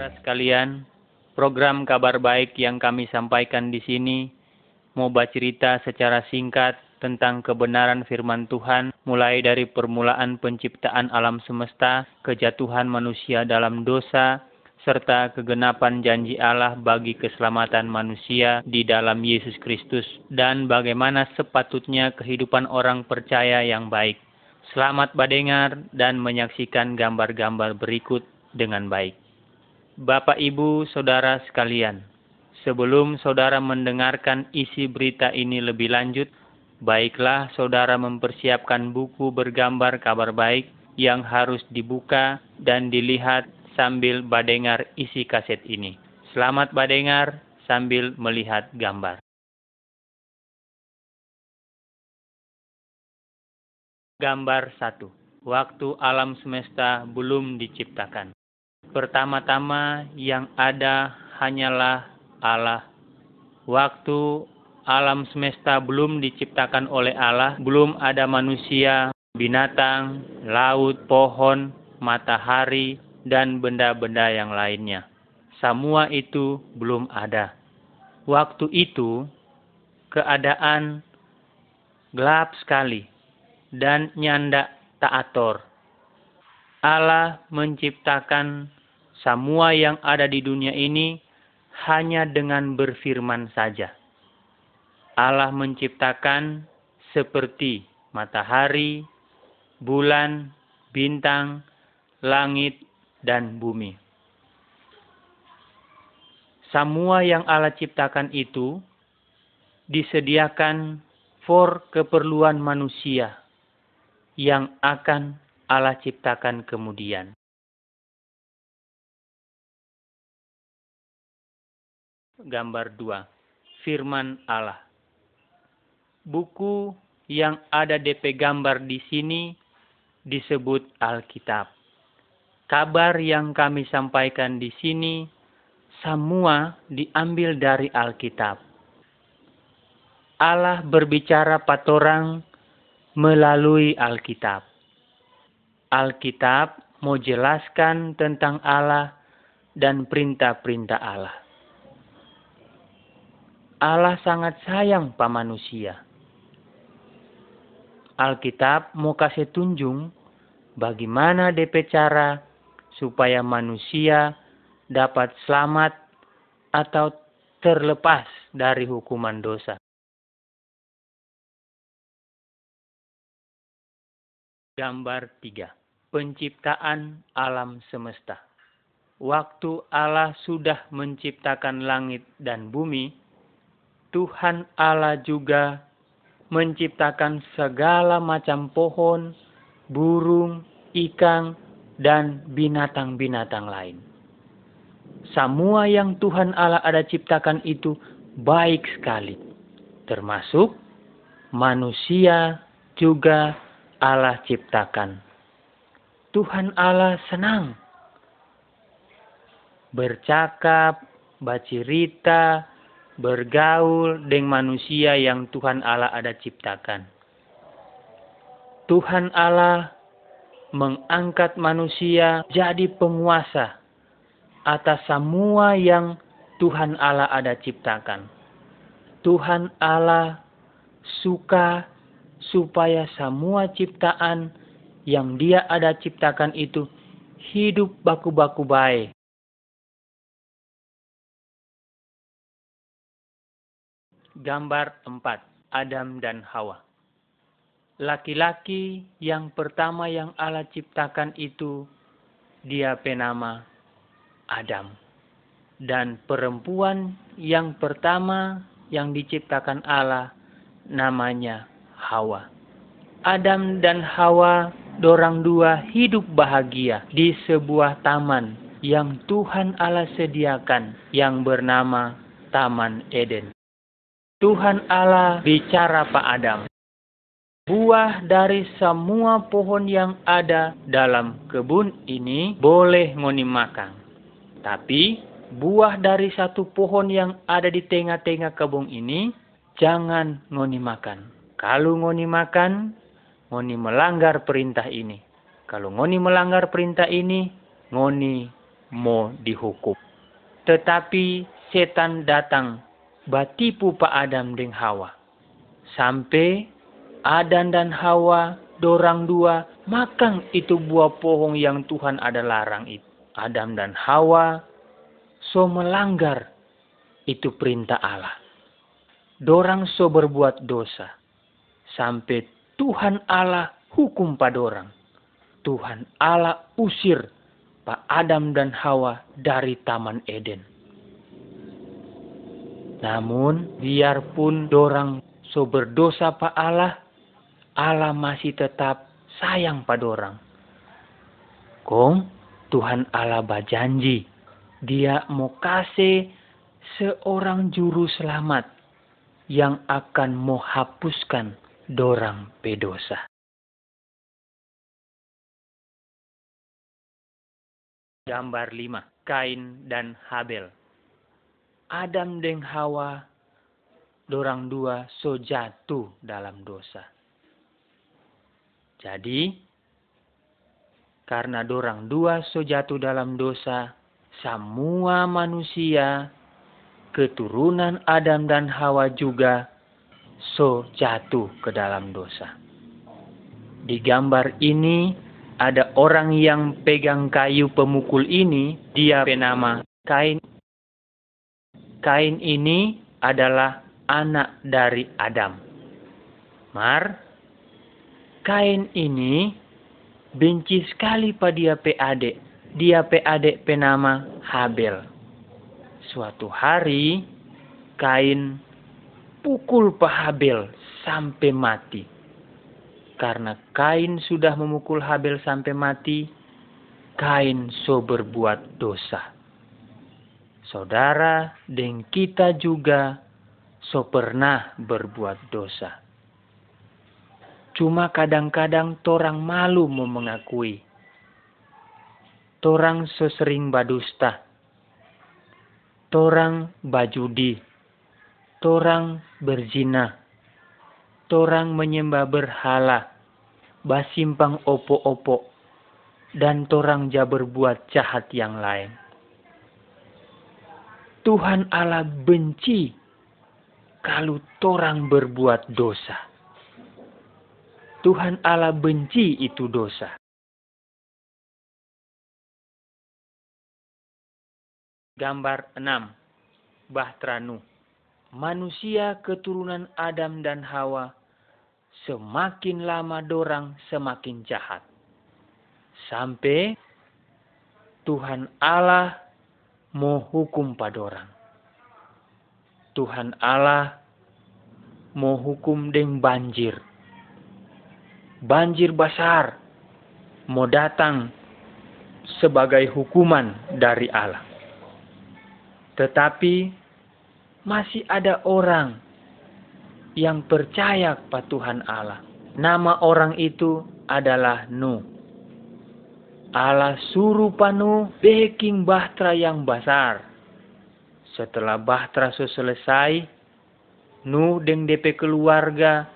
Saudara sekalian, program kabar baik yang kami sampaikan di sini mau bercerita secara singkat tentang kebenaran firman Tuhan mulai dari permulaan penciptaan alam semesta, kejatuhan manusia dalam dosa, serta kegenapan janji Allah bagi keselamatan manusia di dalam Yesus Kristus dan bagaimana sepatutnya kehidupan orang percaya yang baik. Selamat mendengar dan menyaksikan gambar-gambar berikut dengan baik. Bapak, Ibu, Saudara sekalian, sebelum saudara mendengarkan isi berita ini lebih lanjut, baiklah saudara mempersiapkan buku bergambar kabar baik yang harus dibuka dan dilihat sambil badengar isi kaset ini. Selamat badengar sambil melihat gambar. Gambar 1. Waktu alam semesta belum diciptakan. Pertama-tama yang ada hanyalah Allah. Waktu alam semesta belum diciptakan oleh Allah, belum ada manusia, binatang, laut, pohon, matahari, dan benda-benda yang lainnya. Semua itu belum ada. Waktu itu, keadaan gelap sekali dan nyanda taator. Allah menciptakan semua yang ada di dunia ini hanya dengan berfirman saja. Allah menciptakan seperti matahari, bulan, bintang, langit, dan bumi. Semua yang Allah ciptakan itu disediakan for keperluan manusia yang akan Allah ciptakan kemudian. Gambar 2. Firman Allah. Buku yang ada DP gambar di sini disebut Alkitab. Kabar yang kami sampaikan di sini semua diambil dari Alkitab. Allah berbicara patorang melalui Alkitab. Alkitab mau jelaskan tentang Allah dan perintah-perintah Allah. Allah sangat sayang pak manusia. Alkitab mau kasih tunjung bagaimana DP cara supaya manusia dapat selamat atau terlepas dari hukuman dosa. Gambar 3. Penciptaan alam semesta. Waktu Allah sudah menciptakan langit dan bumi, Tuhan Allah juga menciptakan segala macam pohon, burung, ikan, dan binatang-binatang lain. Semua yang Tuhan Allah ada ciptakan itu baik sekali, termasuk manusia juga Allah ciptakan. Tuhan Allah senang bercakap, bercerita, bergaul dengan manusia yang Tuhan Allah ada ciptakan. Tuhan Allah mengangkat manusia jadi penguasa atas semua yang Tuhan Allah ada ciptakan. Tuhan Allah suka supaya semua ciptaan yang dia ada ciptakan itu hidup baku-baku baik. Gambar 4. Adam dan Hawa. Laki-laki yang pertama yang Allah ciptakan itu dia penama Adam. Dan perempuan yang pertama yang diciptakan Allah namanya Hawa. Adam dan Hawa, dorang dua hidup bahagia di sebuah taman yang Tuhan Allah sediakan yang bernama Taman Eden. Tuhan Allah bicara Pak Adam, buah dari semua pohon yang ada dalam kebun ini boleh ngoni makan. Tapi buah dari satu pohon yang ada di tengah-tengah kebun ini jangan ngoni makan. Kalau ngoni makan, ngoni melanggar perintah ini. Kalau ngoni melanggar perintah ini, ngoni mau dihukum. Tetapi setan datang batipu Pak Adam dan Hawa. Sampai Adam dan Hawa dorang dua makan itu buah pohon yang Tuhan ada larang itu. Adam dan Hawa so melanggar itu perintah Allah. Dorang so berbuat dosa. Sampai Tuhan Allah hukum pada orang. Tuhan Allah usir Pak Adam dan Hawa dari Taman Eden. Namun biarpun dorang so berdosa Pak Allah, Allah masih tetap sayang pada orang. Kong, Tuhan Allah berjanji, dia mau kasih seorang juru selamat yang akan mau hapuskan dorang pedosa. Gambar 5. Kain dan Habel. Adam dan Hawa, dorang dua so jatuh dalam dosa. Jadi, karena dorang dua so jatuh dalam dosa, semua manusia, keturunan Adam dan Hawa juga so jatuh ke dalam dosa. Di gambar ini ada orang yang pegang kayu pemukul ini, dia bernama Kain. Kain ini adalah anak dari Adam. Mar, Kain ini benci sekali pada dia PAD. Dia PAD penama Habel. Suatu hari, Kain pukul Pak Habel sampai mati karena Kain sudah memukul Habel sampai mati, Kain so berbuat dosa. Saudara dan kita juga so pernah berbuat dosa. Cuma kadang-kadang torang malu mau mengakui. Torang so sering badusta. Torang bajudi. Torang berzina torang menyembah berhala, basimpang opo-opo, dan torang ja berbuat jahat yang lain. Tuhan Allah benci kalau torang berbuat dosa. Tuhan Allah benci itu dosa. Gambar 6. Bahtera Nuh. Manusia keturunan Adam dan Hawa semakin lama dorang semakin jahat. Sampai Tuhan Allah mau hukum pada orang. Tuhan Allah mau hukum dengan banjir. Banjir besar mau datang sebagai hukuman dari Allah. Tetapi masih ada orang yang percaya kepada Tuhan Allah. Nama orang itu adalah Nuh. Allah suruh panu baking bahtera yang besar. Setelah bahtera selesai, Nuh dan DP keluarga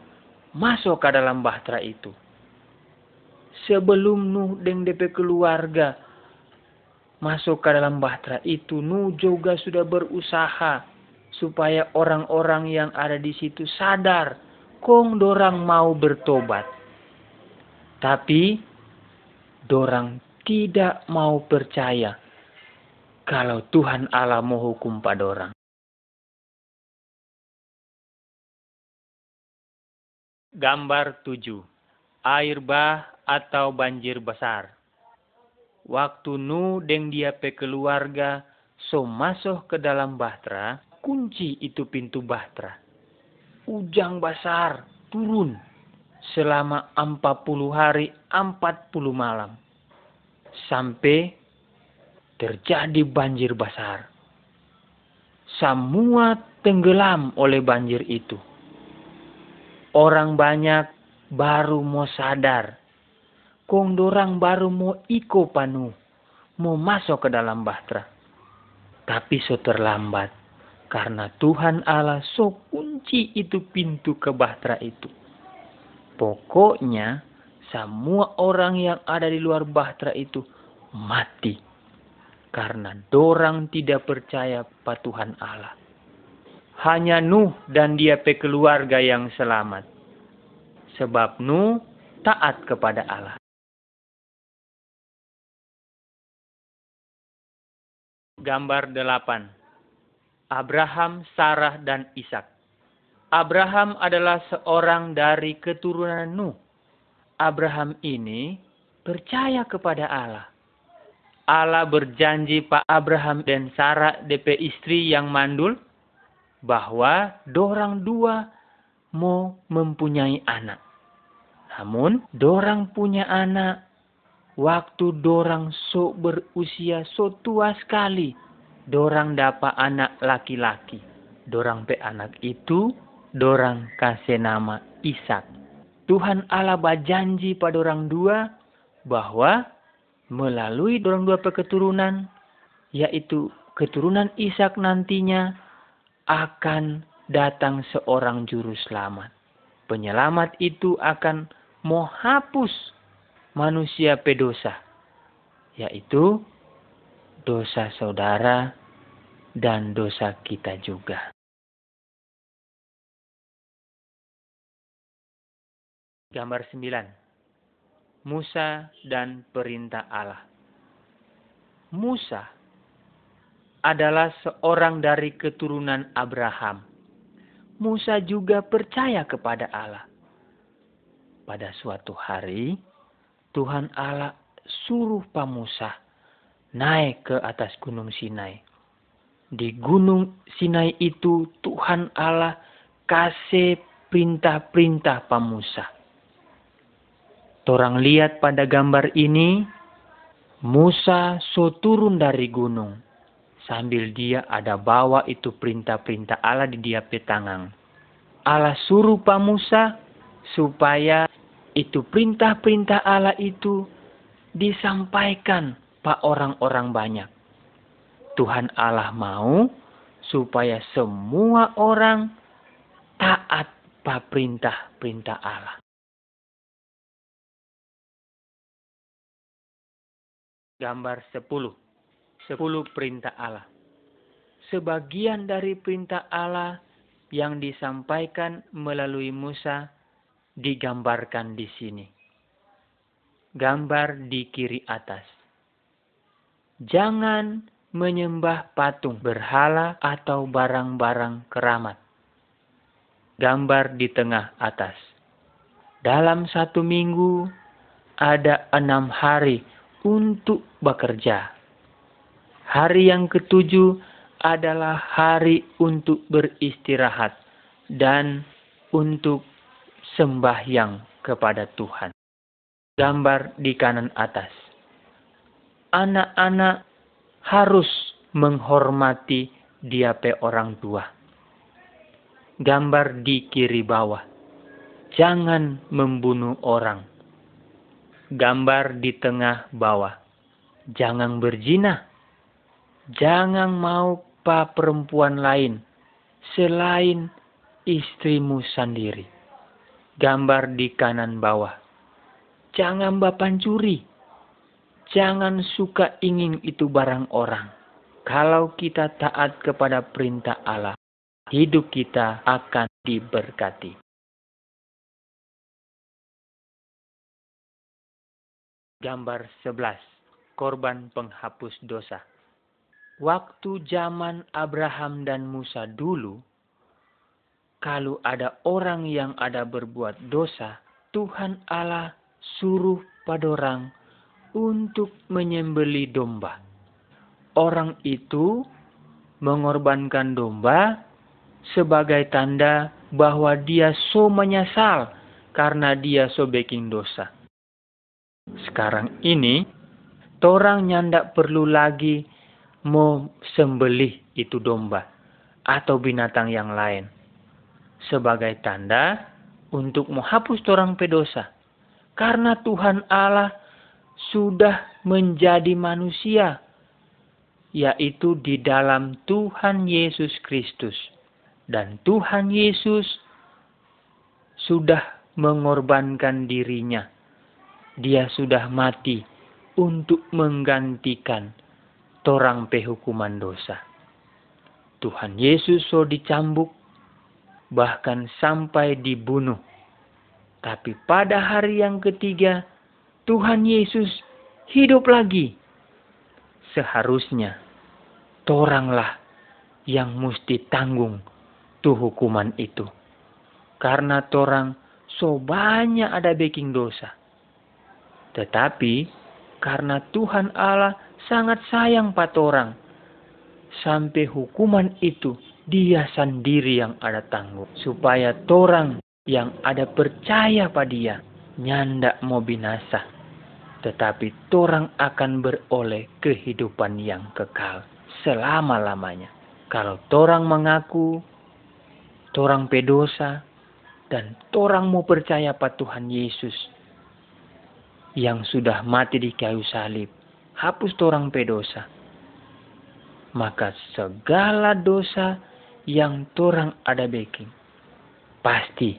masuk ke dalam bahtera itu. Sebelum Nuh dan DP keluarga masuk ke dalam bahtera itu, Nuh juga sudah berusaha supaya orang-orang yang ada di situ sadar kong dorang mau bertobat. Tapi dorang tidak mau percaya kalau Tuhan Allah mau hukum pada orang. Gambar 7. Air bah atau banjir besar. Waktu Nu dan dia pe keluarga so masuk ke dalam bahtera, kunci itu pintu bahtera. Ujang besar turun selama 40 hari 40 malam. Sampai terjadi banjir besar. Semua tenggelam oleh banjir itu. Orang banyak baru mau sadar. Kong dorang baru mau iko panu. Mau masuk ke dalam bahtera. Tapi so terlambat karena Tuhan Allah so kunci itu pintu ke bahtera itu. Pokoknya semua orang yang ada di luar bahtera itu mati. karena dorang tidak percaya pada Tuhan Allah. Hanya Nuh dan dia pe keluarga yang selamat. Sebab Nuh taat kepada Allah. Gambar 8. Abraham, Sarah, dan Ishak. Abraham adalah seorang dari keturunan Nuh. Abraham ini percaya kepada Allah. Allah berjanji Pak Abraham dan Sarah DP istri yang mandul bahwa dorang dua mau mempunyai anak. Namun dorang punya anak waktu dorang so berusia so tua sekali. Dorang dapat anak laki-laki. Dorang pe anak itu dorang kasih nama Ishak. Tuhan Allah berjanji pada orang dua bahwa melalui dorong dua keturunan, yaitu keturunan Ishak nantinya akan datang seorang juru selamat. Penyelamat itu akan menghapus manusia pedosa, yaitu dosa saudara dan dosa kita juga. Gambar 9 Musa dan perintah Allah. Musa adalah seorang dari keturunan Abraham. Musa juga percaya kepada Allah. Pada suatu hari, Tuhan Allah suruh Pak Musa naik ke atas gunung Sinai. Di gunung Sinai itu Tuhan Allah kasih perintah-perintah Pak Musa. Torang lihat pada gambar ini, Musa so turun dari gunung. Sambil dia ada bawa itu perintah-perintah Allah di dia petangang. Allah suruh Pak Musa supaya itu perintah-perintah Allah itu disampaikan Pak orang-orang banyak. Tuhan Allah mau supaya semua orang taat Pak perintah-perintah Allah. gambar 10. 10 perintah Allah. Sebagian dari perintah Allah yang disampaikan melalui Musa digambarkan di sini. Gambar di kiri atas. Jangan menyembah patung, berhala, atau barang-barang keramat. Gambar di tengah atas. Dalam satu minggu ada enam hari untuk bekerja. Hari yang ketujuh adalah hari untuk beristirahat dan untuk sembahyang kepada Tuhan. Gambar di kanan atas. Anak-anak harus menghormati dia pe orang tua. Gambar di kiri bawah. Jangan membunuh orang gambar di tengah bawah. Jangan berzina. Jangan mau pa perempuan lain selain istrimu sendiri. Gambar di kanan bawah. Jangan bapak curi. Jangan suka ingin itu barang orang. Kalau kita taat kepada perintah Allah, hidup kita akan diberkati. Gambar 11. Korban penghapus dosa. Waktu zaman Abraham dan Musa dulu, kalau ada orang yang ada berbuat dosa, Tuhan Allah suruh pada orang untuk menyembeli domba. Orang itu mengorbankan domba sebagai tanda bahwa dia so menyesal karena dia so baking dosa. Sekarang ini, torang nyandak perlu lagi mau sembelih itu domba atau binatang yang lain. Sebagai tanda untuk menghapus torang pedosa. Karena Tuhan Allah sudah menjadi manusia, yaitu di dalam Tuhan Yesus Kristus. Dan Tuhan Yesus sudah mengorbankan dirinya dia sudah mati untuk menggantikan torang pehukuman dosa. Tuhan Yesus so dicambuk, bahkan sampai dibunuh. Tapi pada hari yang ketiga, Tuhan Yesus hidup lagi. Seharusnya, toranglah yang mesti tanggung tuh hukuman itu. Karena torang so banyak ada baking dosa. Tetapi karena Tuhan Allah sangat sayang patorang, sampai hukuman itu dia sendiri yang ada tanggung. Supaya torang yang ada percaya pada dia, nyanda mau binasa. Tetapi torang akan beroleh kehidupan yang kekal selama-lamanya. Kalau torang mengaku, torang pedosa, dan torang mau percaya pada Tuhan Yesus yang sudah mati di kayu salib, hapus torang pedosa. Maka segala dosa yang torang ada baking, pasti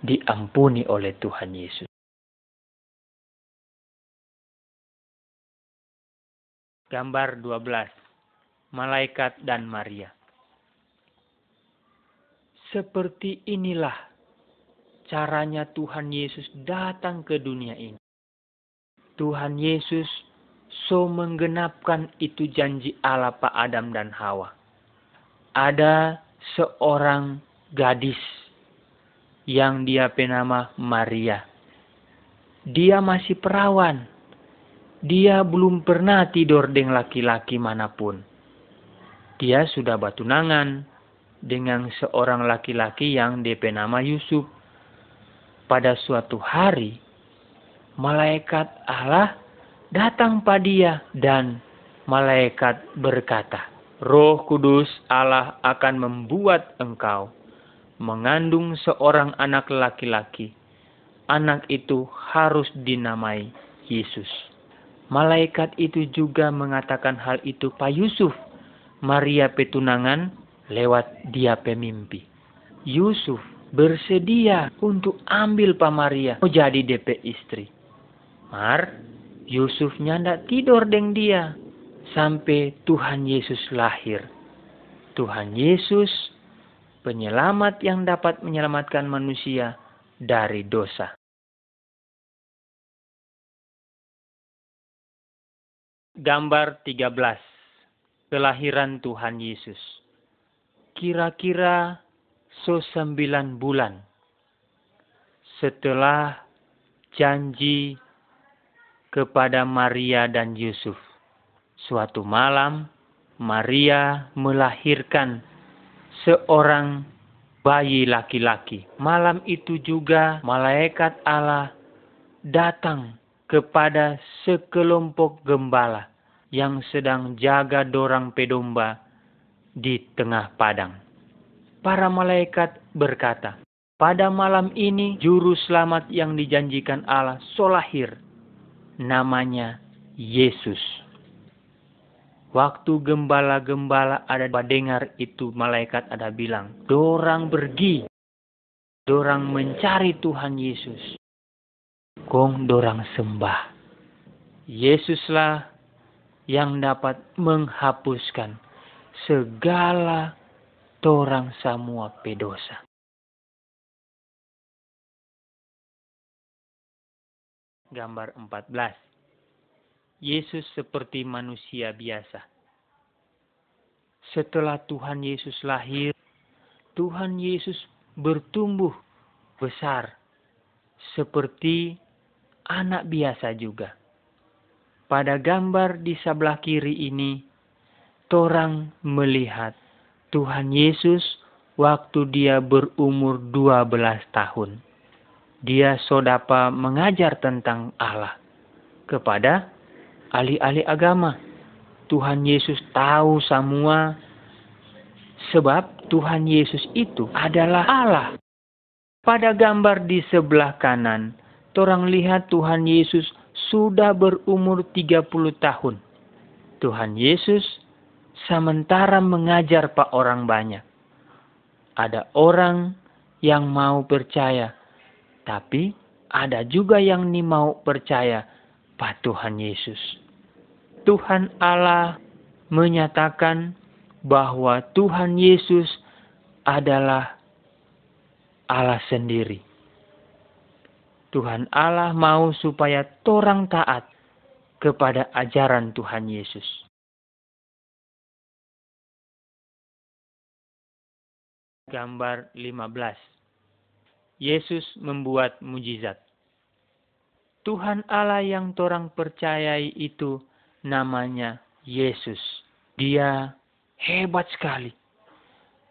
diampuni oleh Tuhan Yesus. Gambar 12. Malaikat dan Maria. Seperti inilah caranya Tuhan Yesus datang ke dunia ini. Tuhan Yesus so menggenapkan itu janji Allah Pak Adam dan Hawa. Ada seorang gadis yang dia penama Maria. Dia masih perawan dia belum pernah tidur dengan laki-laki mana pun. Dia sudah batunangan dengan seorang laki-laki yang DP nama Yusuf. Pada suatu hari, malaikat Allah datang pada dia dan malaikat berkata, Roh Kudus Allah akan membuat engkau mengandung seorang anak laki-laki. Anak itu harus dinamai Yesus. Malaikat itu juga mengatakan hal itu Pak Yusuf. Maria petunangan lewat dia pemimpi. Yusuf bersedia untuk ambil Pak Maria mau jadi DP istri. Mar, Yusuf nyanda tidur dengan dia sampai Tuhan Yesus lahir. Tuhan Yesus penyelamat yang dapat menyelamatkan manusia dari dosa. Gambar 13. Kelahiran Tuhan Yesus. Kira-kira so sembilan bulan setelah janji kepada Maria dan Yusuf. Suatu malam, Maria melahirkan seorang bayi laki-laki. Malam itu juga malaikat Allah datang kepada sekelompok gembala yang sedang jaga dorang pedomba di tengah padang. Para malaikat berkata, pada malam ini juru selamat yang dijanjikan Allah solahir. Namanya Yesus. Waktu gembala-gembala ada dengar itu malaikat ada bilang, dorang pergi, dorang mencari Tuhan Yesus kong dorang sembah. Yesuslah yang dapat menghapuskan segala torang semua pedosa. Gambar 14. Yesus seperti manusia biasa. Setelah Tuhan Yesus lahir, Tuhan Yesus bertumbuh besar seperti anak biasa juga. Pada gambar di sebelah kiri ini, torang melihat Tuhan Yesus waktu dia berumur 12 tahun. Dia sodapa mengajar tentang Allah kepada ahli-ahli agama. Tuhan Yesus tahu semua sebab Tuhan Yesus itu adalah Allah. Pada gambar di sebelah kanan, orang lihat Tuhan Yesus sudah berumur 30 tahun. Tuhan Yesus sementara mengajar pak orang banyak. Ada orang yang mau percaya, tapi ada juga yang ni mau percaya pak Tuhan Yesus. Tuhan Allah menyatakan bahwa Tuhan Yesus adalah Allah sendiri. Tuhan Allah mau supaya torang taat kepada ajaran Tuhan Yesus. Gambar 15. Yesus membuat mujizat. Tuhan Allah yang torang percayai itu namanya Yesus. Dia hebat sekali.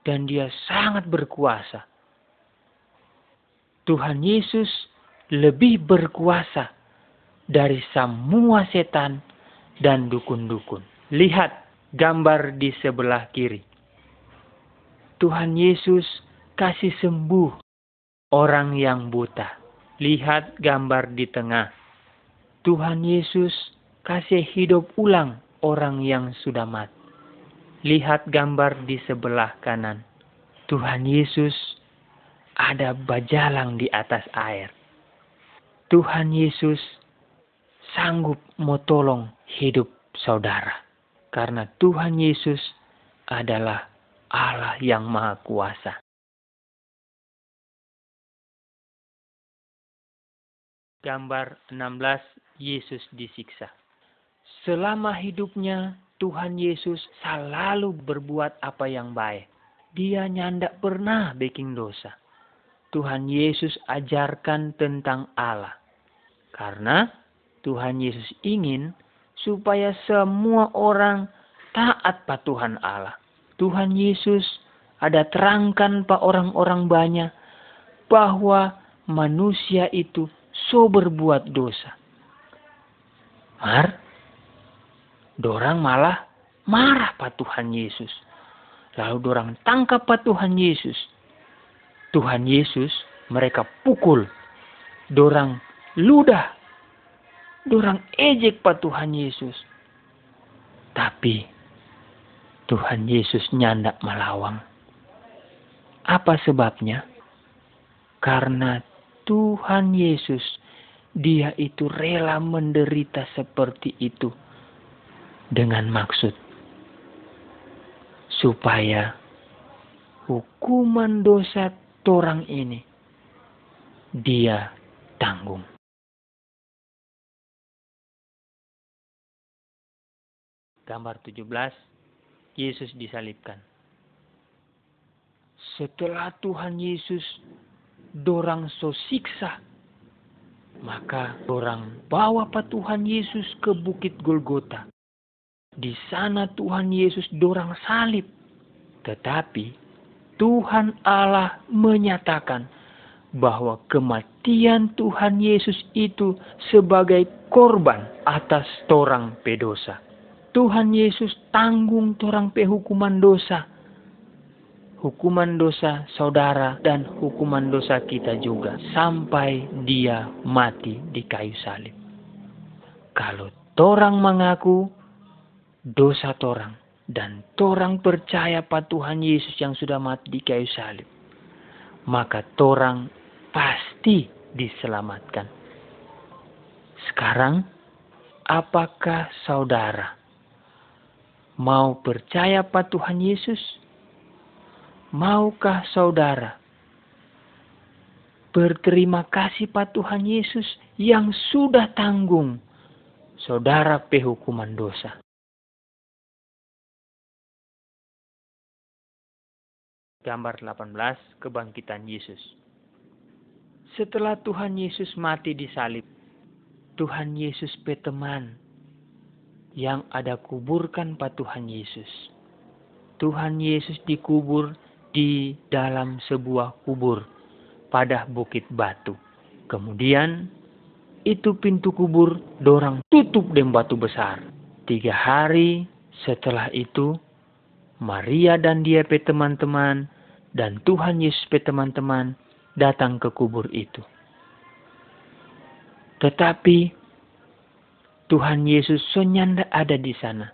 Dan dia sangat berkuasa. Tuhan Yesus lebih berkuasa dari semua setan dan dukun-dukun. Lihat gambar di sebelah kiri. Tuhan Yesus kasih sembuh orang yang buta. Lihat gambar di tengah. Tuhan Yesus kasih hidup ulang orang yang sudah mati. Lihat gambar di sebelah kanan. Tuhan Yesus ada bajalang di atas air. Tuhan Yesus sanggup mau tolong hidup saudara. Karena Tuhan Yesus adalah Allah yang Maha Kuasa. Gambar 16 Yesus disiksa. Selama hidupnya Tuhan Yesus selalu berbuat apa yang baik. Dia nyandak pernah bikin dosa. Tuhan Yesus ajarkan tentang Allah. Karena Tuhan Yesus ingin supaya semua orang taat Tuhan Allah. Tuhan Yesus ada terangkan pak orang-orang banyak bahwa manusia itu so berbuat dosa. Mar, dorang malah marah pak Tuhan Yesus. Lalu dorang tangkap pak Tuhan Yesus. Tuhan Yesus mereka pukul. Dorang ludah. Dorang ejek pak Tuhan Yesus. Tapi Tuhan Yesus nyandak melawang. Apa sebabnya? Karena Tuhan Yesus dia itu rela menderita seperti itu dengan maksud supaya hukuman dosa orang ini dia tanggung. Gambar 17 Yesus disalibkan. Setelah Tuhan Yesus dorang so siksa maka orang bawa Pak Tuhan Yesus ke Bukit Golgota. Di sana Tuhan Yesus dorang salib. Tetapi Tuhan Allah menyatakan bahwa kematian Tuhan Yesus itu sebagai korban atas torang pedosa. Tuhan Yesus tanggung torang pehukuman dosa hukuman dosa saudara dan hukuman dosa kita juga sampai dia mati di kayu salib. Kalau torang mengaku dosa torang dan torang percaya pada Tuhan Yesus yang sudah mati di kayu salib, maka torang pasti diselamatkan. Sekarang, apakah saudara mau percaya pada Tuhan Yesus? Maukah saudara berterima kasih pada Tuhan Yesus yang sudah tanggung saudara pehukuman dosa? Gambar 18 kebangkitan Yesus. Setelah Tuhan Yesus mati di salib, Tuhan Yesus peteman yang ada kuburkan pada Tuhan Yesus. Tuhan Yesus dikubur di dalam sebuah kubur pada bukit batu. Kemudian itu pintu kubur dorang tutup dengan batu besar. Tiga hari setelah itu Maria dan dia pe teman-teman dan Tuhan Yesus pe teman-teman datang ke kubur itu. Tetapi Tuhan Yesus sonyanda ada di sana.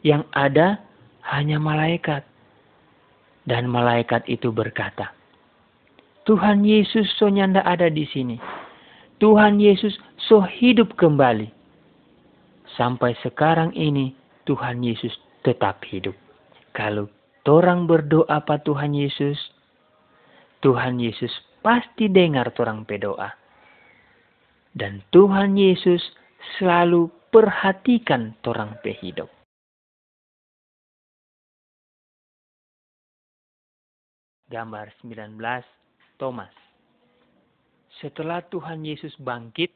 Yang ada hanya malaikat. Dan malaikat itu berkata, Tuhan Yesus so nyanda ada di sini. Tuhan Yesus so hidup kembali. Sampai sekarang ini Tuhan Yesus tetap hidup. Kalau torang berdoa apa Tuhan Yesus, Tuhan Yesus pasti dengar torang berdoa. Dan Tuhan Yesus selalu perhatikan torang pehidup. Gambar 19 Thomas Setelah Tuhan Yesus bangkit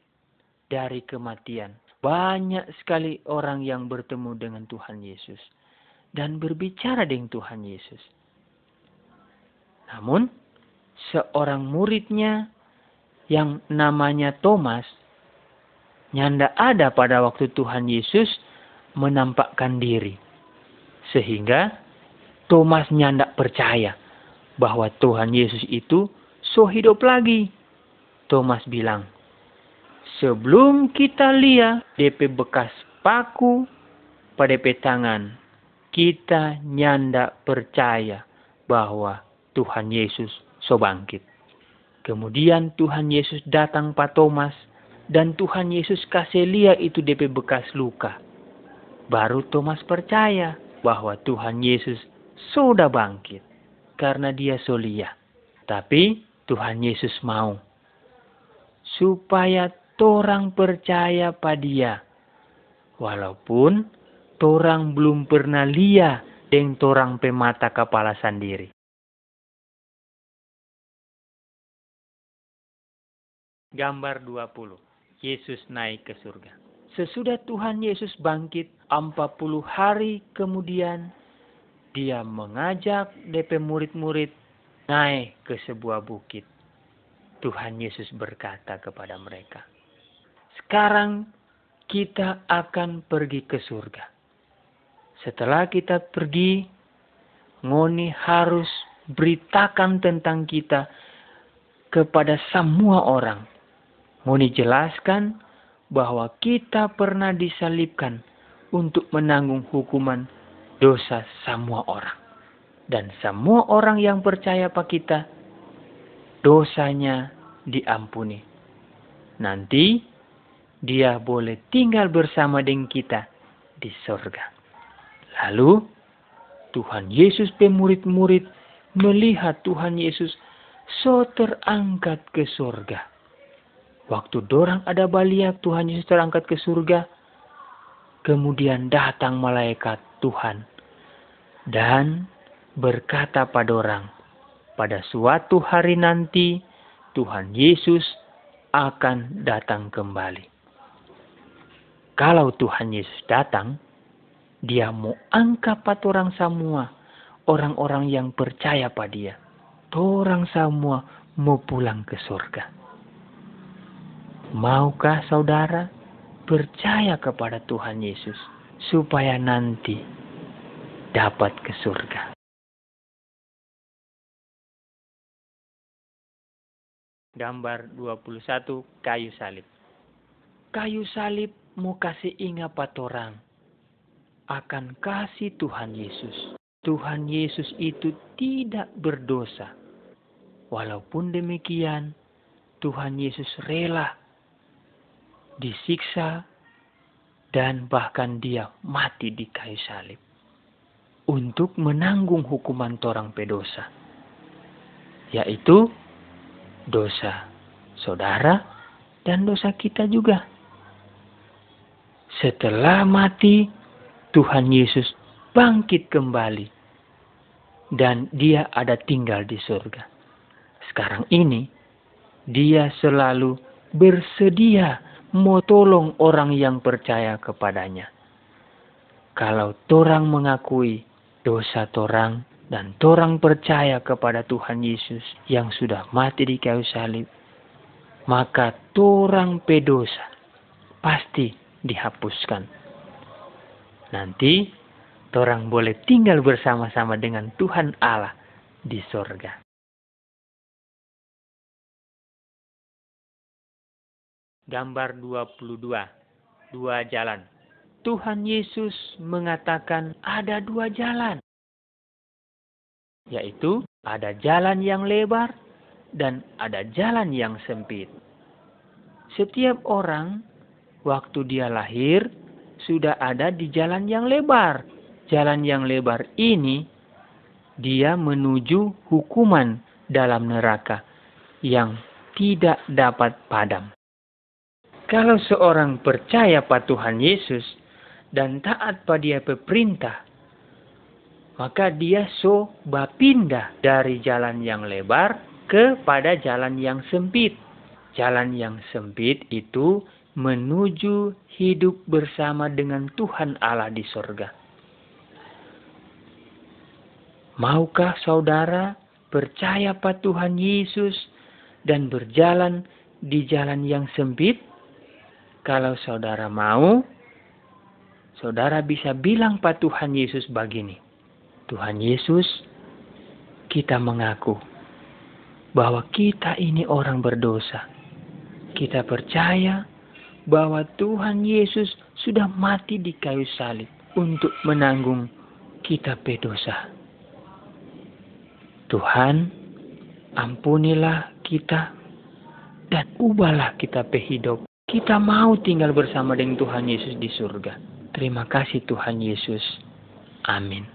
dari kematian, banyak sekali orang yang bertemu dengan Tuhan Yesus dan berbicara dengan Tuhan Yesus. Namun, seorang muridnya yang namanya Thomas nyanda ada pada waktu Tuhan Yesus menampakkan diri. Sehingga Thomas nyanda percaya bahwa Tuhan Yesus itu so hidup lagi. Thomas bilang, sebelum kita lihat DP bekas paku pada DP tangan, kita nyanda percaya bahwa Tuhan Yesus so bangkit. Kemudian Tuhan Yesus datang Pak Thomas dan Tuhan Yesus kasih lihat itu DP bekas luka. Baru Thomas percaya bahwa Tuhan Yesus sudah bangkit karena dia solia. Tapi Tuhan Yesus mau supaya torang percaya pada dia. Walaupun torang belum pernah lihat dengan torang pemata kepala sendiri. Gambar 20. Yesus naik ke surga. Sesudah Tuhan Yesus bangkit 40 hari kemudian dia mengajak DP murid-murid naik ke sebuah bukit. Tuhan Yesus berkata kepada mereka, "Sekarang kita akan pergi ke surga. Setelah kita pergi, Ngoni harus beritakan tentang kita kepada semua orang. Ngoni jelaskan bahwa kita pernah disalibkan untuk menanggung hukuman dosa semua orang. Dan semua orang yang percaya pada kita, dosanya diampuni. Nanti dia boleh tinggal bersama dengan kita di sorga. Lalu Tuhan Yesus pemurid-murid melihat Tuhan Yesus so terangkat ke surga. Waktu dorang ada baliak Tuhan Yesus terangkat ke surga. Kemudian datang malaikat Tuhan dan berkata pada orang, pada suatu hari nanti Tuhan Yesus akan datang kembali. Kalau Tuhan Yesus datang, dia mau angkat pada orang semua, orang-orang yang percaya pada dia. Orang semua mau pulang ke surga. Maukah saudara percaya kepada Tuhan Yesus? supaya nanti dapat ke surga. Gambar 21 kayu salib. Kayu salib mau kasih ingat orang akan kasih Tuhan Yesus. Tuhan Yesus itu tidak berdosa. Walaupun demikian, Tuhan Yesus rela disiksa dan bahkan dia mati di kayu salib untuk menanggung hukuman torang pedosa, yaitu dosa saudara dan dosa kita juga. Setelah mati, Tuhan Yesus bangkit kembali dan dia ada tinggal di surga. Sekarang ini, dia selalu bersedia mau tolong orang yang percaya kepadanya. Kalau torang mengakui dosa torang dan torang percaya kepada Tuhan Yesus yang sudah mati di kayu salib, maka torang pedosa pasti dihapuskan. Nanti torang boleh tinggal bersama-sama dengan Tuhan Allah di sorga. Gambar 22. Dua jalan. Tuhan Yesus mengatakan ada dua jalan. Yaitu ada jalan yang lebar dan ada jalan yang sempit. Setiap orang waktu dia lahir sudah ada di jalan yang lebar jalan yang lebar ini, dia menuju hukuman dalam neraka yang tidak dapat padam. Kalau seorang percaya pada Tuhan Yesus dan taat pada dia perintah, maka dia so bapindah dari jalan yang lebar kepada jalan yang sempit. Jalan yang sempit itu menuju hidup bersama dengan Tuhan Allah di sorga. Maukah saudara percaya pada Tuhan Yesus dan berjalan di jalan yang sempit? Kalau saudara mau, saudara bisa bilang pada Tuhan Yesus begini. Tuhan Yesus, kita mengaku bahwa kita ini orang berdosa. Kita percaya bahwa Tuhan Yesus sudah mati di kayu salib untuk menanggung kita berdosa. Tuhan, ampunilah kita dan ubahlah kita pehidup. Kita mau tinggal bersama dengan Tuhan Yesus di surga. Terima kasih Tuhan Yesus. Amin.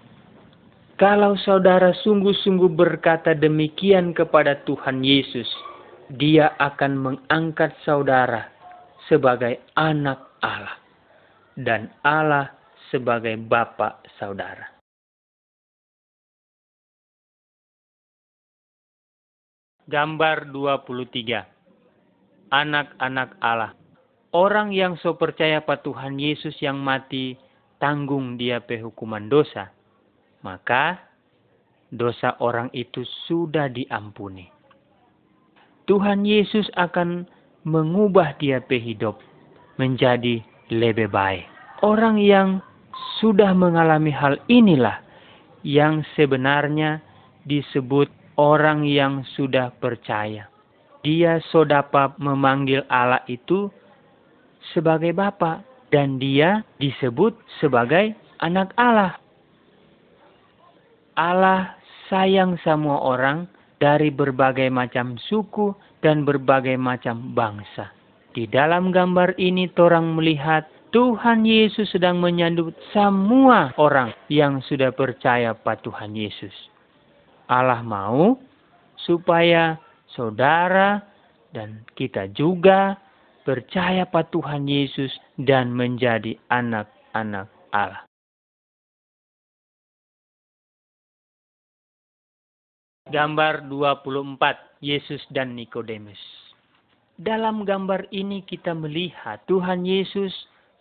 Kalau saudara sungguh-sungguh berkata demikian kepada Tuhan Yesus, Dia akan mengangkat saudara sebagai anak Allah dan Allah sebagai Bapa saudara. Gambar 23 Anak-anak Allah Orang yang so percaya pada Tuhan Yesus yang mati, tanggung dia pehukuman dosa maka dosa orang itu sudah diampuni. Tuhan Yesus akan mengubah dia hidup menjadi lebih baik. Orang yang sudah mengalami hal inilah yang sebenarnya disebut orang yang sudah percaya. Dia so dapat memanggil Allah itu sebagai Bapa dan dia disebut sebagai anak Allah. Allah sayang semua orang dari berbagai macam suku dan berbagai macam bangsa. Di dalam gambar ini orang melihat Tuhan Yesus sedang menyambut semua orang yang sudah percaya pada Tuhan Yesus. Allah mau supaya saudara dan kita juga percaya pada Tuhan Yesus dan menjadi anak-anak Allah. Gambar 24, Yesus dan Nikodemus. Dalam gambar ini kita melihat Tuhan Yesus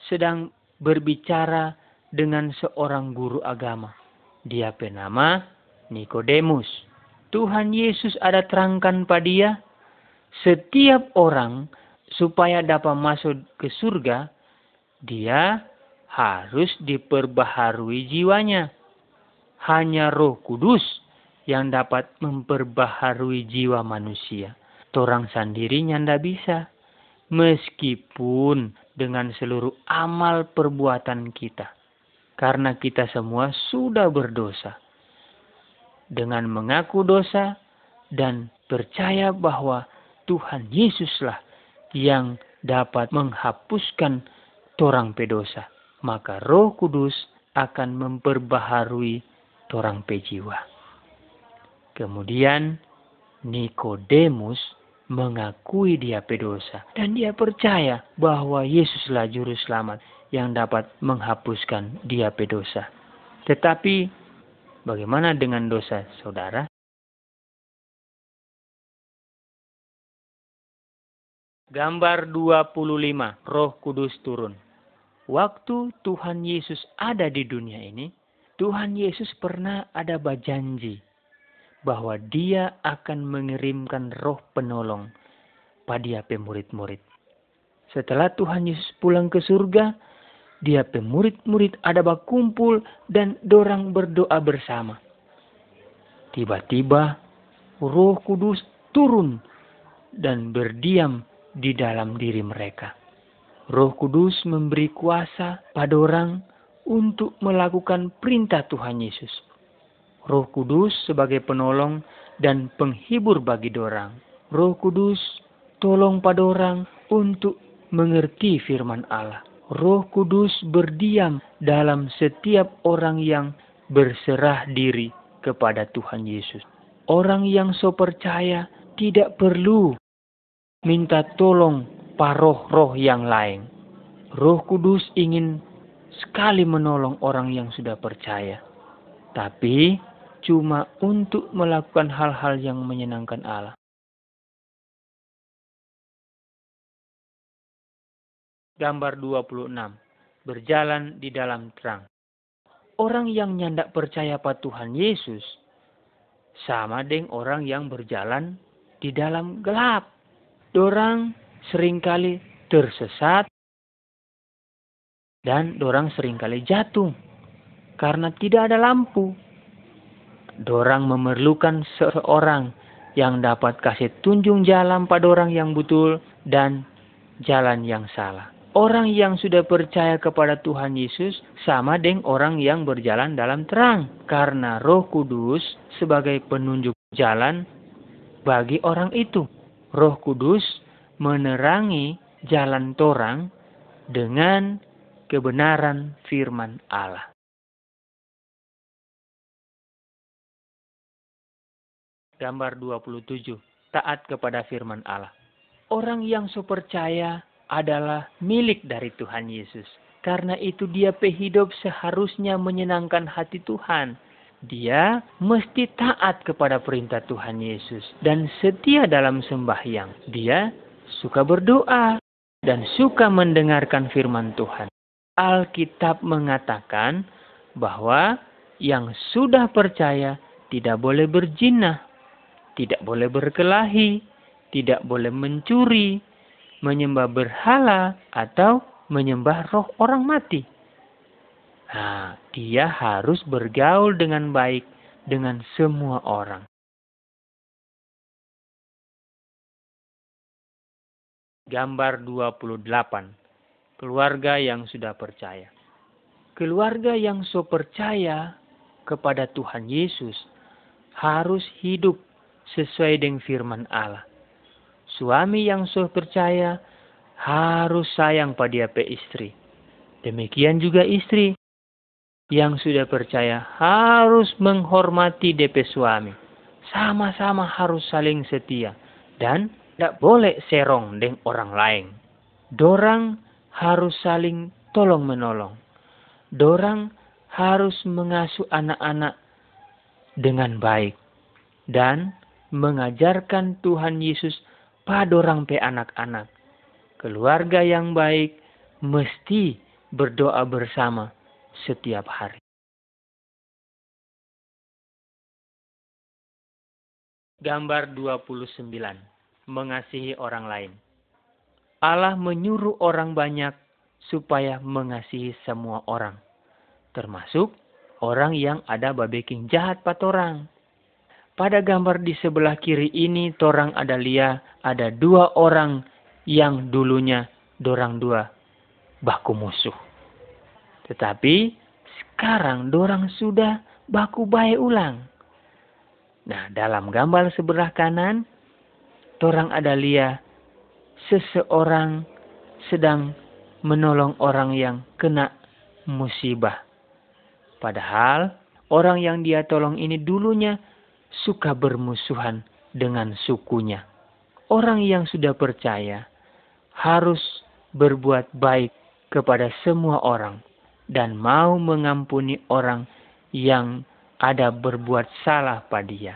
sedang berbicara dengan seorang guru agama. Dia bernama Nikodemus. Tuhan Yesus ada terangkan pada dia, setiap orang supaya dapat masuk ke surga, dia harus diperbaharui jiwanya. Hanya roh kudus yang dapat memperbaharui jiwa manusia. Torang sendirinya ndak bisa. Meskipun dengan seluruh amal perbuatan kita. Karena kita semua sudah berdosa. Dengan mengaku dosa dan percaya bahwa Tuhan Yesuslah yang dapat menghapuskan torang pedosa. Maka roh kudus akan memperbaharui torang pejiwa. Kemudian Nikodemus mengakui dia pedosa dan dia percaya bahwa Yesuslah juru selamat yang dapat menghapuskan dia pedosa. Tetapi bagaimana dengan dosa saudara? Gambar 25, Roh Kudus turun. Waktu Tuhan Yesus ada di dunia ini, Tuhan Yesus pernah ada berjanji bahwa dia akan mengirimkan roh penolong pada pemurid-murid. Setelah Tuhan Yesus pulang ke surga, dia pemurid-murid ada berkumpul dan dorang berdoa bersama. Tiba-tiba roh kudus turun dan berdiam di dalam diri mereka. Roh Kudus memberi kuasa pada orang untuk melakukan perintah Tuhan Yesus. Roh Kudus sebagai penolong dan penghibur bagi dorang. Roh Kudus tolong pada orang untuk mengerti firman Allah. Roh Kudus berdiam dalam setiap orang yang berserah diri kepada Tuhan Yesus. Orang yang so percaya tidak perlu minta tolong paroh-roh yang lain. Roh Kudus ingin sekali menolong orang yang sudah percaya. Tapi cuma untuk melakukan hal-hal yang menyenangkan Allah. Gambar 26. Berjalan di dalam terang. Orang yang nyandak percaya pada Tuhan Yesus sama dengan orang yang berjalan di dalam gelap. Dorang sering kali tersesat dan dorang sering kali jatuh karena tidak ada lampu. Dorang memerlukan seorang yang dapat kasih tunjung jalan pada orang yang betul dan jalan yang salah. Orang yang sudah percaya kepada Tuhan Yesus sama dengan orang yang berjalan dalam terang. Karena roh kudus sebagai penunjuk jalan bagi orang itu. Roh kudus menerangi jalan torang dengan kebenaran firman Allah. Gambar 27. Taat kepada firman Allah. Orang yang so percaya adalah milik dari Tuhan Yesus. Karena itu dia pehidup seharusnya menyenangkan hati Tuhan. Dia mesti taat kepada perintah Tuhan Yesus dan setia dalam sembahyang. Dia suka berdoa dan suka mendengarkan firman Tuhan. Alkitab mengatakan bahwa yang sudah percaya tidak boleh berjinah, tidak boleh berkelahi, tidak boleh mencuri, menyembah berhala atau menyembah roh orang mati. Nah, dia harus bergaul dengan baik dengan semua orang. Gambar 28. Keluarga yang sudah percaya. Keluarga yang so percaya kepada Tuhan Yesus harus hidup sesuai dengan firman Allah. Suami yang sudah percaya harus sayang pada istri. Demikian juga istri yang sudah percaya harus menghormati DP suami. Sama-sama harus saling setia dan tidak boleh serong dengan orang lain. Dorang harus saling tolong menolong. Dorang harus mengasuh anak-anak dengan baik dan mengajarkan Tuhan Yesus pada orang pe anak-anak. Keluarga yang baik mesti berdoa bersama setiap hari. Gambar 29. Mengasihi orang lain. Allah menyuruh orang banyak supaya mengasihi semua orang. Termasuk orang yang ada babeking jahat pat orang. Pada gambar di sebelah kiri ini, torang ada lia, ada dua orang yang dulunya dorang dua baku musuh. Tetapi sekarang dorang sudah baku baik ulang. Nah, dalam gambar sebelah kanan, torang ada lia seseorang sedang menolong orang yang kena musibah. Padahal orang yang dia tolong ini dulunya suka bermusuhan dengan sukunya. Orang yang sudah percaya harus berbuat baik kepada semua orang dan mau mengampuni orang yang ada berbuat salah pada dia.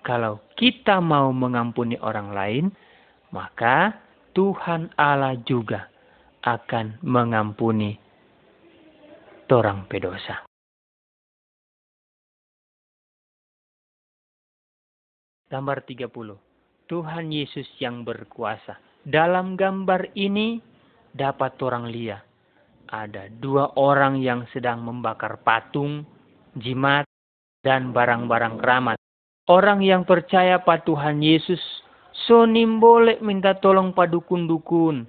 Kalau kita mau mengampuni orang lain, maka Tuhan Allah juga akan mengampuni orang pedosa. Gambar 30. Tuhan Yesus yang berkuasa. Dalam gambar ini dapat orang lihat. Ada dua orang yang sedang membakar patung, jimat, dan barang-barang keramat. Orang yang percaya pada Tuhan Yesus, sonim boleh minta tolong pada dukun-dukun,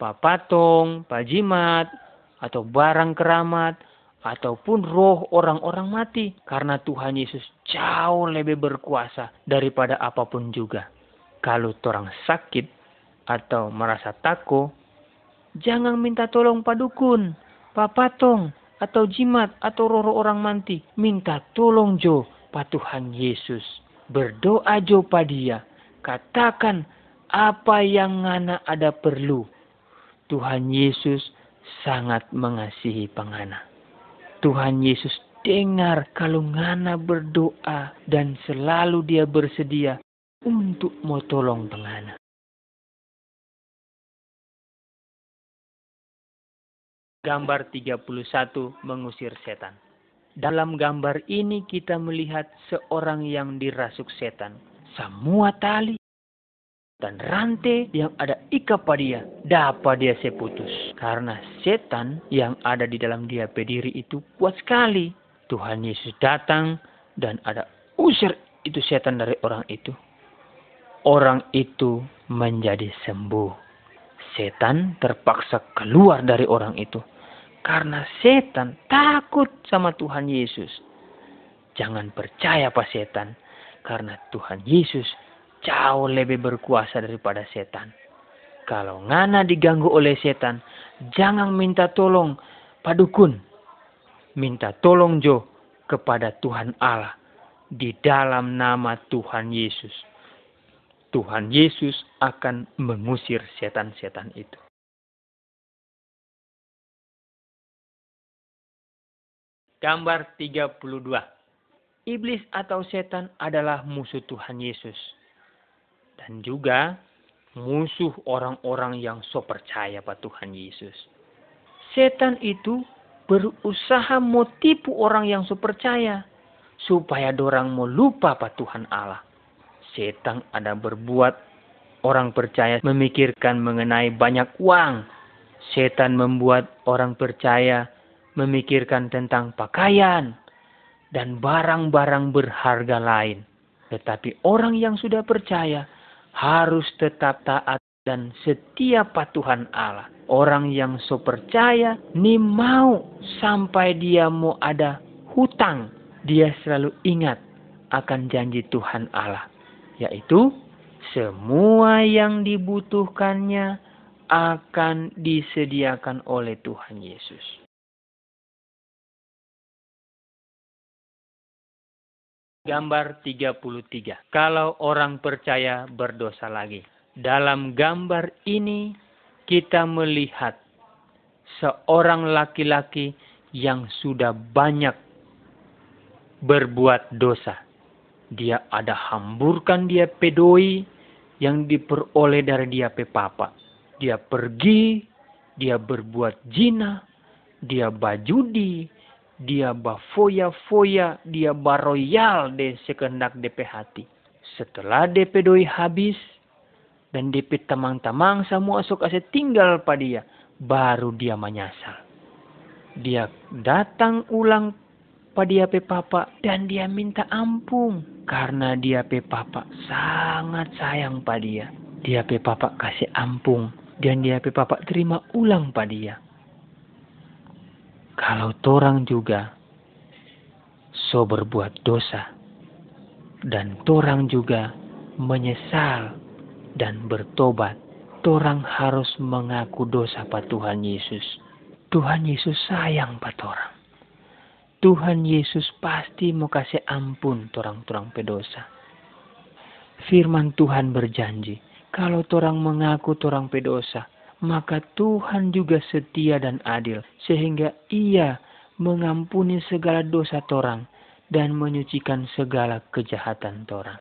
pak patong, pak jimat, atau barang keramat, ataupun roh orang-orang mati karena Tuhan Yesus jauh lebih berkuasa daripada apa pun juga. Kalau orang sakit atau merasa takut, Jangan minta tolong padukun, papatong, atau jimat, atau roro orang manti. Minta tolong jo pa Tuhan Yesus. Berdoa jo pa dia. Katakan apa yang ngana ada perlu. Tuhan Yesus sangat mengasihi pengana. Tuhan Yesus dengar kalau ngana berdoa dan selalu dia bersedia untuk mau tolong pengana. Gambar 31 mengusir setan. Dalam gambar ini kita melihat seorang yang dirasuk setan. Semua tali dan rantai yang ada ika pada dia dapat dia seputus. Karena setan yang ada di dalam dia pediri itu kuat sekali. Tuhan Yesus datang dan ada usir itu setan dari orang itu. Orang itu menjadi sembuh setan terpaksa keluar dari orang itu. Karena setan takut sama Tuhan Yesus. Jangan percaya pak setan. Karena Tuhan Yesus jauh lebih berkuasa daripada setan. Kalau ngana diganggu oleh setan, jangan minta tolong padukun. Minta tolong jo kepada Tuhan Allah di dalam nama Tuhan Yesus. Tuhan Yesus akan mengusir setan-setan itu. Gambar 32. Iblis atau setan adalah musuh Tuhan Yesus. Dan juga musuh orang-orang yang so percaya pada Tuhan Yesus. Setan itu berusaha mau orang yang so percaya. Supaya dorang mau lupa pada Tuhan Allah setan ada berbuat orang percaya memikirkan mengenai banyak uang. Setan membuat orang percaya memikirkan tentang pakaian dan barang-barang berharga lain. Tetapi orang yang sudah percaya harus tetap taat dan setia patuhan Allah. Orang yang so percaya ni mau sampai dia mau ada hutang, dia selalu ingat akan janji Tuhan Allah yaitu semua yang dibutuhkannya akan disediakan oleh Tuhan Yesus. Gambar 33. Kalau orang percaya berdosa lagi. Dalam gambar ini kita melihat seorang laki-laki yang sudah banyak berbuat dosa dia ada hamburkan dia pedoi yang diperoleh dari dia pe papa. Dia pergi, dia berbuat jina, dia bajudi, dia bafoya-foya, dia baroyal de sekendak DP hati. Setelah DP doi habis, dan DP tamang-tamang semua asok aset tinggal pada dia, baru dia menyasal. Dia datang ulang pada dia pe papa dan dia minta ampun karena dia pe papa sangat sayang pada dia. Dia pe papa kasih ampun dan dia pe papa terima ulang pada dia. Kalau torang juga so berbuat dosa dan torang juga menyesal dan bertobat, torang harus mengaku dosa pada Tuhan Yesus. Tuhan Yesus sayang pada orang. Tuhan Yesus pasti mau kasih ampun torang-torang pedosa. Firman Tuhan berjanji, kalau torang mengaku torang pedosa, maka Tuhan juga setia dan adil, sehingga ia mengampuni segala dosa torang dan menyucikan segala kejahatan torang.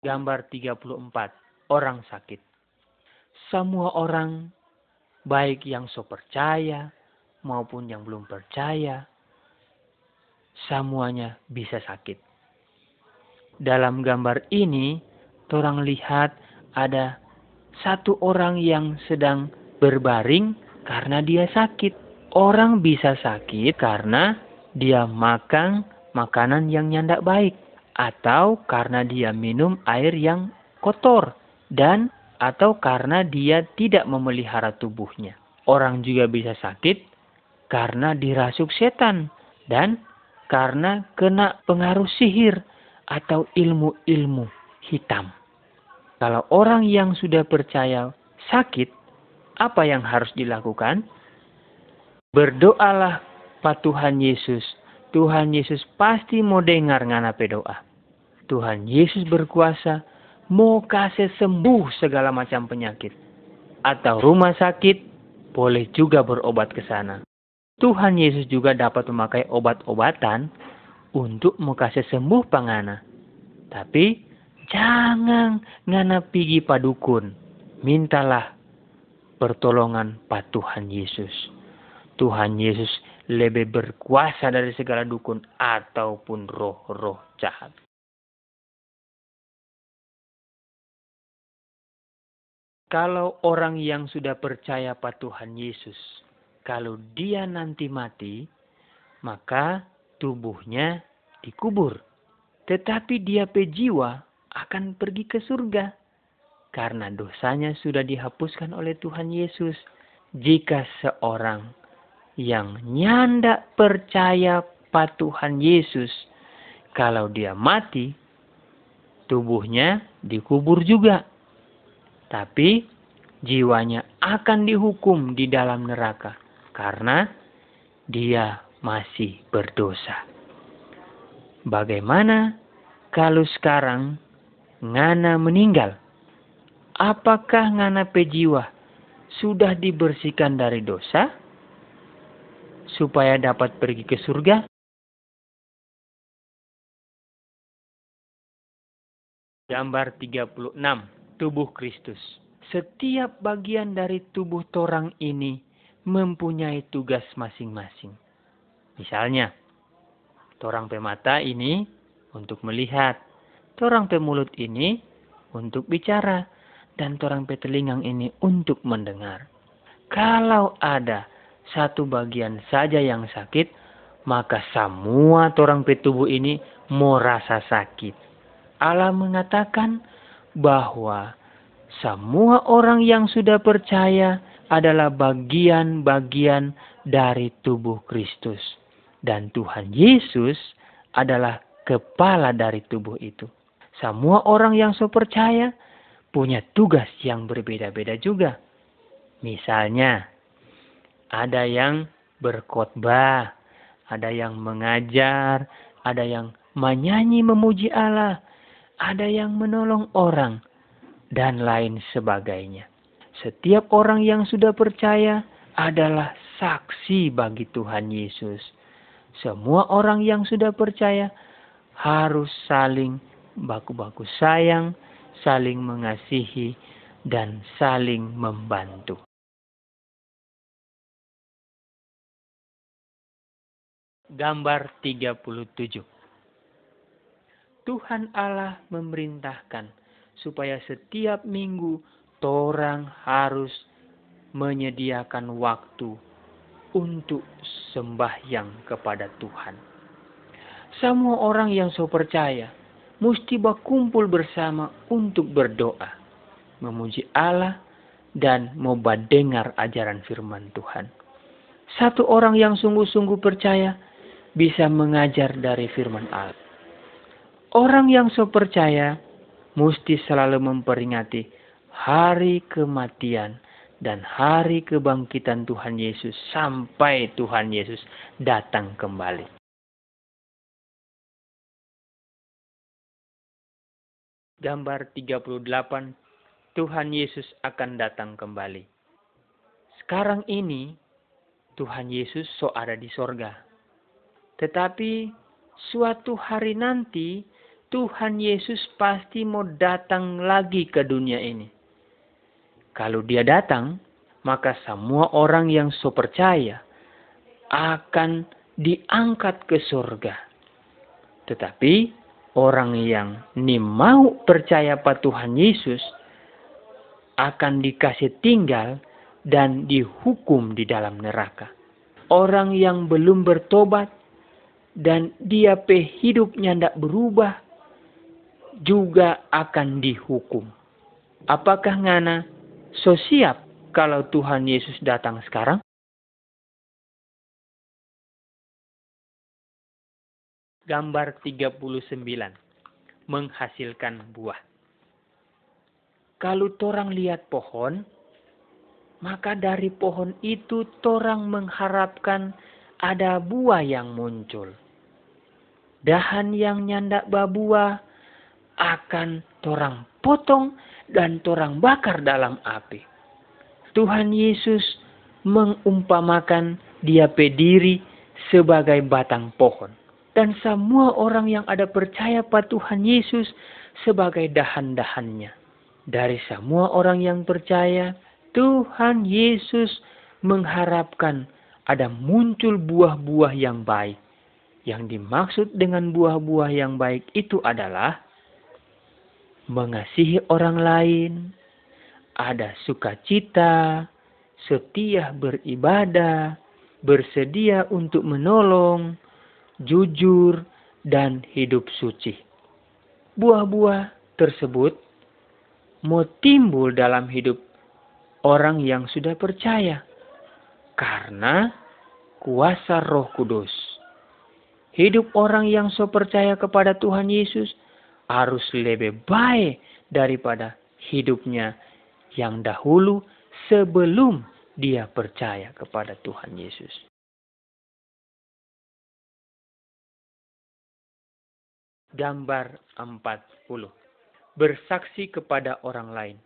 Gambar 34. Orang sakit. Semua orang baik yang so percaya maupun yang belum percaya, semuanya bisa sakit. Dalam gambar ini, orang lihat ada satu orang yang sedang berbaring karena dia sakit. Orang bisa sakit karena dia makan makanan yang nyandak baik atau karena dia minum air yang kotor dan atau karena dia tidak memelihara tubuhnya. Orang juga bisa sakit karena dirasuk setan dan karena kena pengaruh sihir atau ilmu-ilmu hitam. Kalau orang yang sudah percaya sakit, apa yang harus dilakukan? Berdoalah Pak Tuhan Yesus. Tuhan Yesus pasti mau dengar nganape doa. Tuhan Yesus berkuasa mau kasih sembuh segala macam penyakit. Atau rumah sakit boleh juga berobat ke sana. Tuhan Yesus juga dapat memakai obat-obatan untuk mau kasih sembuh pangana. Tapi jangan ngana pigi padukun. Mintalah pertolongan Pak Tuhan Yesus. Tuhan Yesus lebih berkuasa dari segala dukun ataupun roh-roh jahat. Kalau orang yang sudah percaya pada Tuhan Yesus, kalau dia nanti mati, maka tubuhnya dikubur. Tetapi dia pejiwa akan pergi ke surga. Karena dosanya sudah dihapuskan oleh Tuhan Yesus. Jika seorang yang nyanda percaya pada Tuhan Yesus, kalau dia mati, tubuhnya dikubur juga. Tapi jiwanya akan dihukum di dalam neraka karena dia masih berdosa. Bagaimana kalau sekarang Ngana meninggal? Apakah Ngana pejiwa sudah dibersihkan dari dosa? Supaya dapat pergi ke surga? Gambar 36. Tubuh Kristus. Setiap bagian dari tubuh torang ini mempunyai tugas masing-masing. Misalnya, torang pemata ini untuk melihat, torang pemulut ini untuk bicara, dan torang petelingang ini untuk mendengar. Kalau ada satu bagian saja yang sakit, maka semua torang petubuh ini mau rasa sakit. Allah mengatakan bahwa semua orang yang sudah percaya adalah bagian-bagian dari tubuh Kristus. Dan Tuhan Yesus adalah kepala dari tubuh itu. Semua orang yang so percaya punya tugas yang berbeda-beda juga. Misalnya, ada yang berkhotbah, ada yang mengajar, ada yang menyanyi memuji Allah, ada yang menolong orang, dan lain sebagainya. Setiap orang yang sudah percaya adalah saksi bagi Tuhan Yesus. Semua orang yang sudah percaya harus saling baku-baku sayang, saling mengasihi, dan saling membantu. Gambar 37 Tuhan Allah memerintahkan supaya setiap minggu orang harus menyediakan waktu untuk sembahyang kepada Tuhan. Semua orang yang so percaya mesti berkumpul bersama untuk berdoa, memuji Allah, dan mau ajaran firman Tuhan. Satu orang yang sungguh-sungguh percaya bisa mengajar dari firman Allah. Orang yang so percaya mesti selalu memperingati hari kematian dan hari kebangkitan Tuhan Yesus sampai Tuhan Yesus datang kembali. Gambar 38 Tuhan Yesus akan datang kembali. Sekarang ini Tuhan Yesus so ada di sorga. Tetapi suatu hari nanti Tuhan Yesus pasti mau datang lagi ke dunia ini. Kalau dia datang, maka semua orang yang so percaya akan diangkat ke surga. Tetapi orang yang ni mau percaya pada Tuhan Yesus akan dikasih tinggal dan dihukum di dalam neraka. Orang yang belum bertobat dan dia pe hidupnya tidak berubah juga akan dihukum. Apakah ngana So siap kalau Tuhan Yesus datang sekarang? Gambar 39. Menghasilkan buah. kalau torang lihat pohon, maka dari pohon itu torang mengharapkan ada buah yang muncul. Dahan yang nyandak babuah akan torang potong dan torang bakar dalam api. Tuhan Yesus mengumpamakan dia pediri sebagai batang pohon. Dan semua orang yang ada percaya pada Tuhan Yesus sebagai dahan-dahannya. Dari semua orang yang percaya, Tuhan Yesus mengharapkan ada muncul buah-buah yang baik. Yang dimaksud dengan buah-buah yang baik itu adalah mengasihi orang lain, ada sukacita, setia beribadah, bersedia untuk menolong, jujur, dan hidup suci. Buah-buah tersebut mau timbul dalam hidup orang yang sudah percaya karena kuasa Roh Kudus. Hidup orang yang so percaya kepada Tuhan Yesus harus lebih baik daripada hidupnya yang dahulu sebelum dia percaya kepada Tuhan Yesus. Gambar 40. Bersaksi kepada orang lain.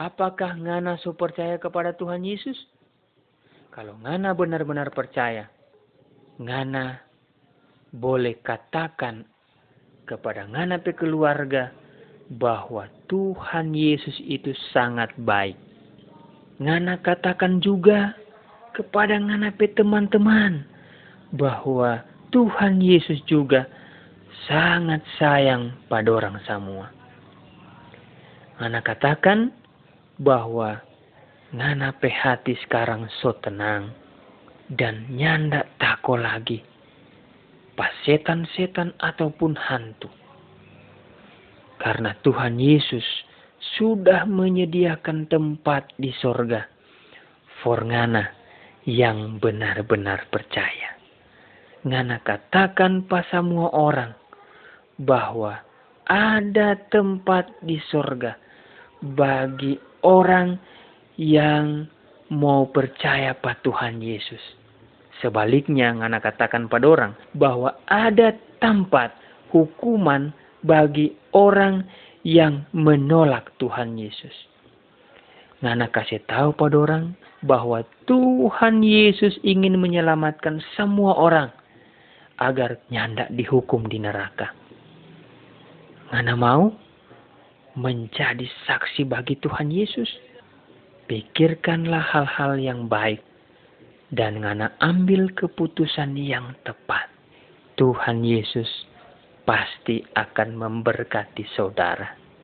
Apakah Ngana so percaya kepada Tuhan Yesus? Kalau Ngana benar-benar percaya, Ngana boleh katakan kepada Ngana pe keluarga bahwa Tuhan Yesus itu sangat baik. Ngana katakan juga kepada Ngana pe teman-teman bahwa Tuhan Yesus juga sangat sayang pada orang semua. Ngana katakan bahwa ngana hati sekarang so tenang dan nyanda tako lagi pas setan-setan ataupun hantu. Karena Tuhan Yesus sudah menyediakan tempat di sorga for ngana yang benar-benar percaya. Ngana katakan pas semua orang bahwa ada tempat di sorga bagi orang yang mau percaya pada Tuhan Yesus. Sebaliknya, Ngana katakan pada orang bahwa ada tempat hukuman bagi orang yang menolak Tuhan Yesus. Ngana kasih tahu pada orang bahwa Tuhan Yesus ingin menyelamatkan semua orang agar nyandak dihukum di neraka. Ngana mau menjadi saksi bagi Tuhan Yesus. Pikirkanlah hal-hal yang baik dan ngana ambil keputusan yang tepat. Tuhan Yesus pasti akan memberkati saudara.